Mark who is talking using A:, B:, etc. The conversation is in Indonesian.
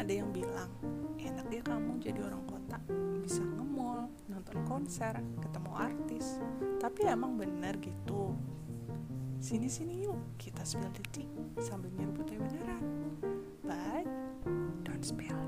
A: ada yang bilang eh, enaknya kamu jadi orang kota bisa nge-mall, nonton konser, ketemu artis. Tapi emang bener gitu. Sini-sini yuk, kita spill detik sambil nyeruput beneran. But don't spill.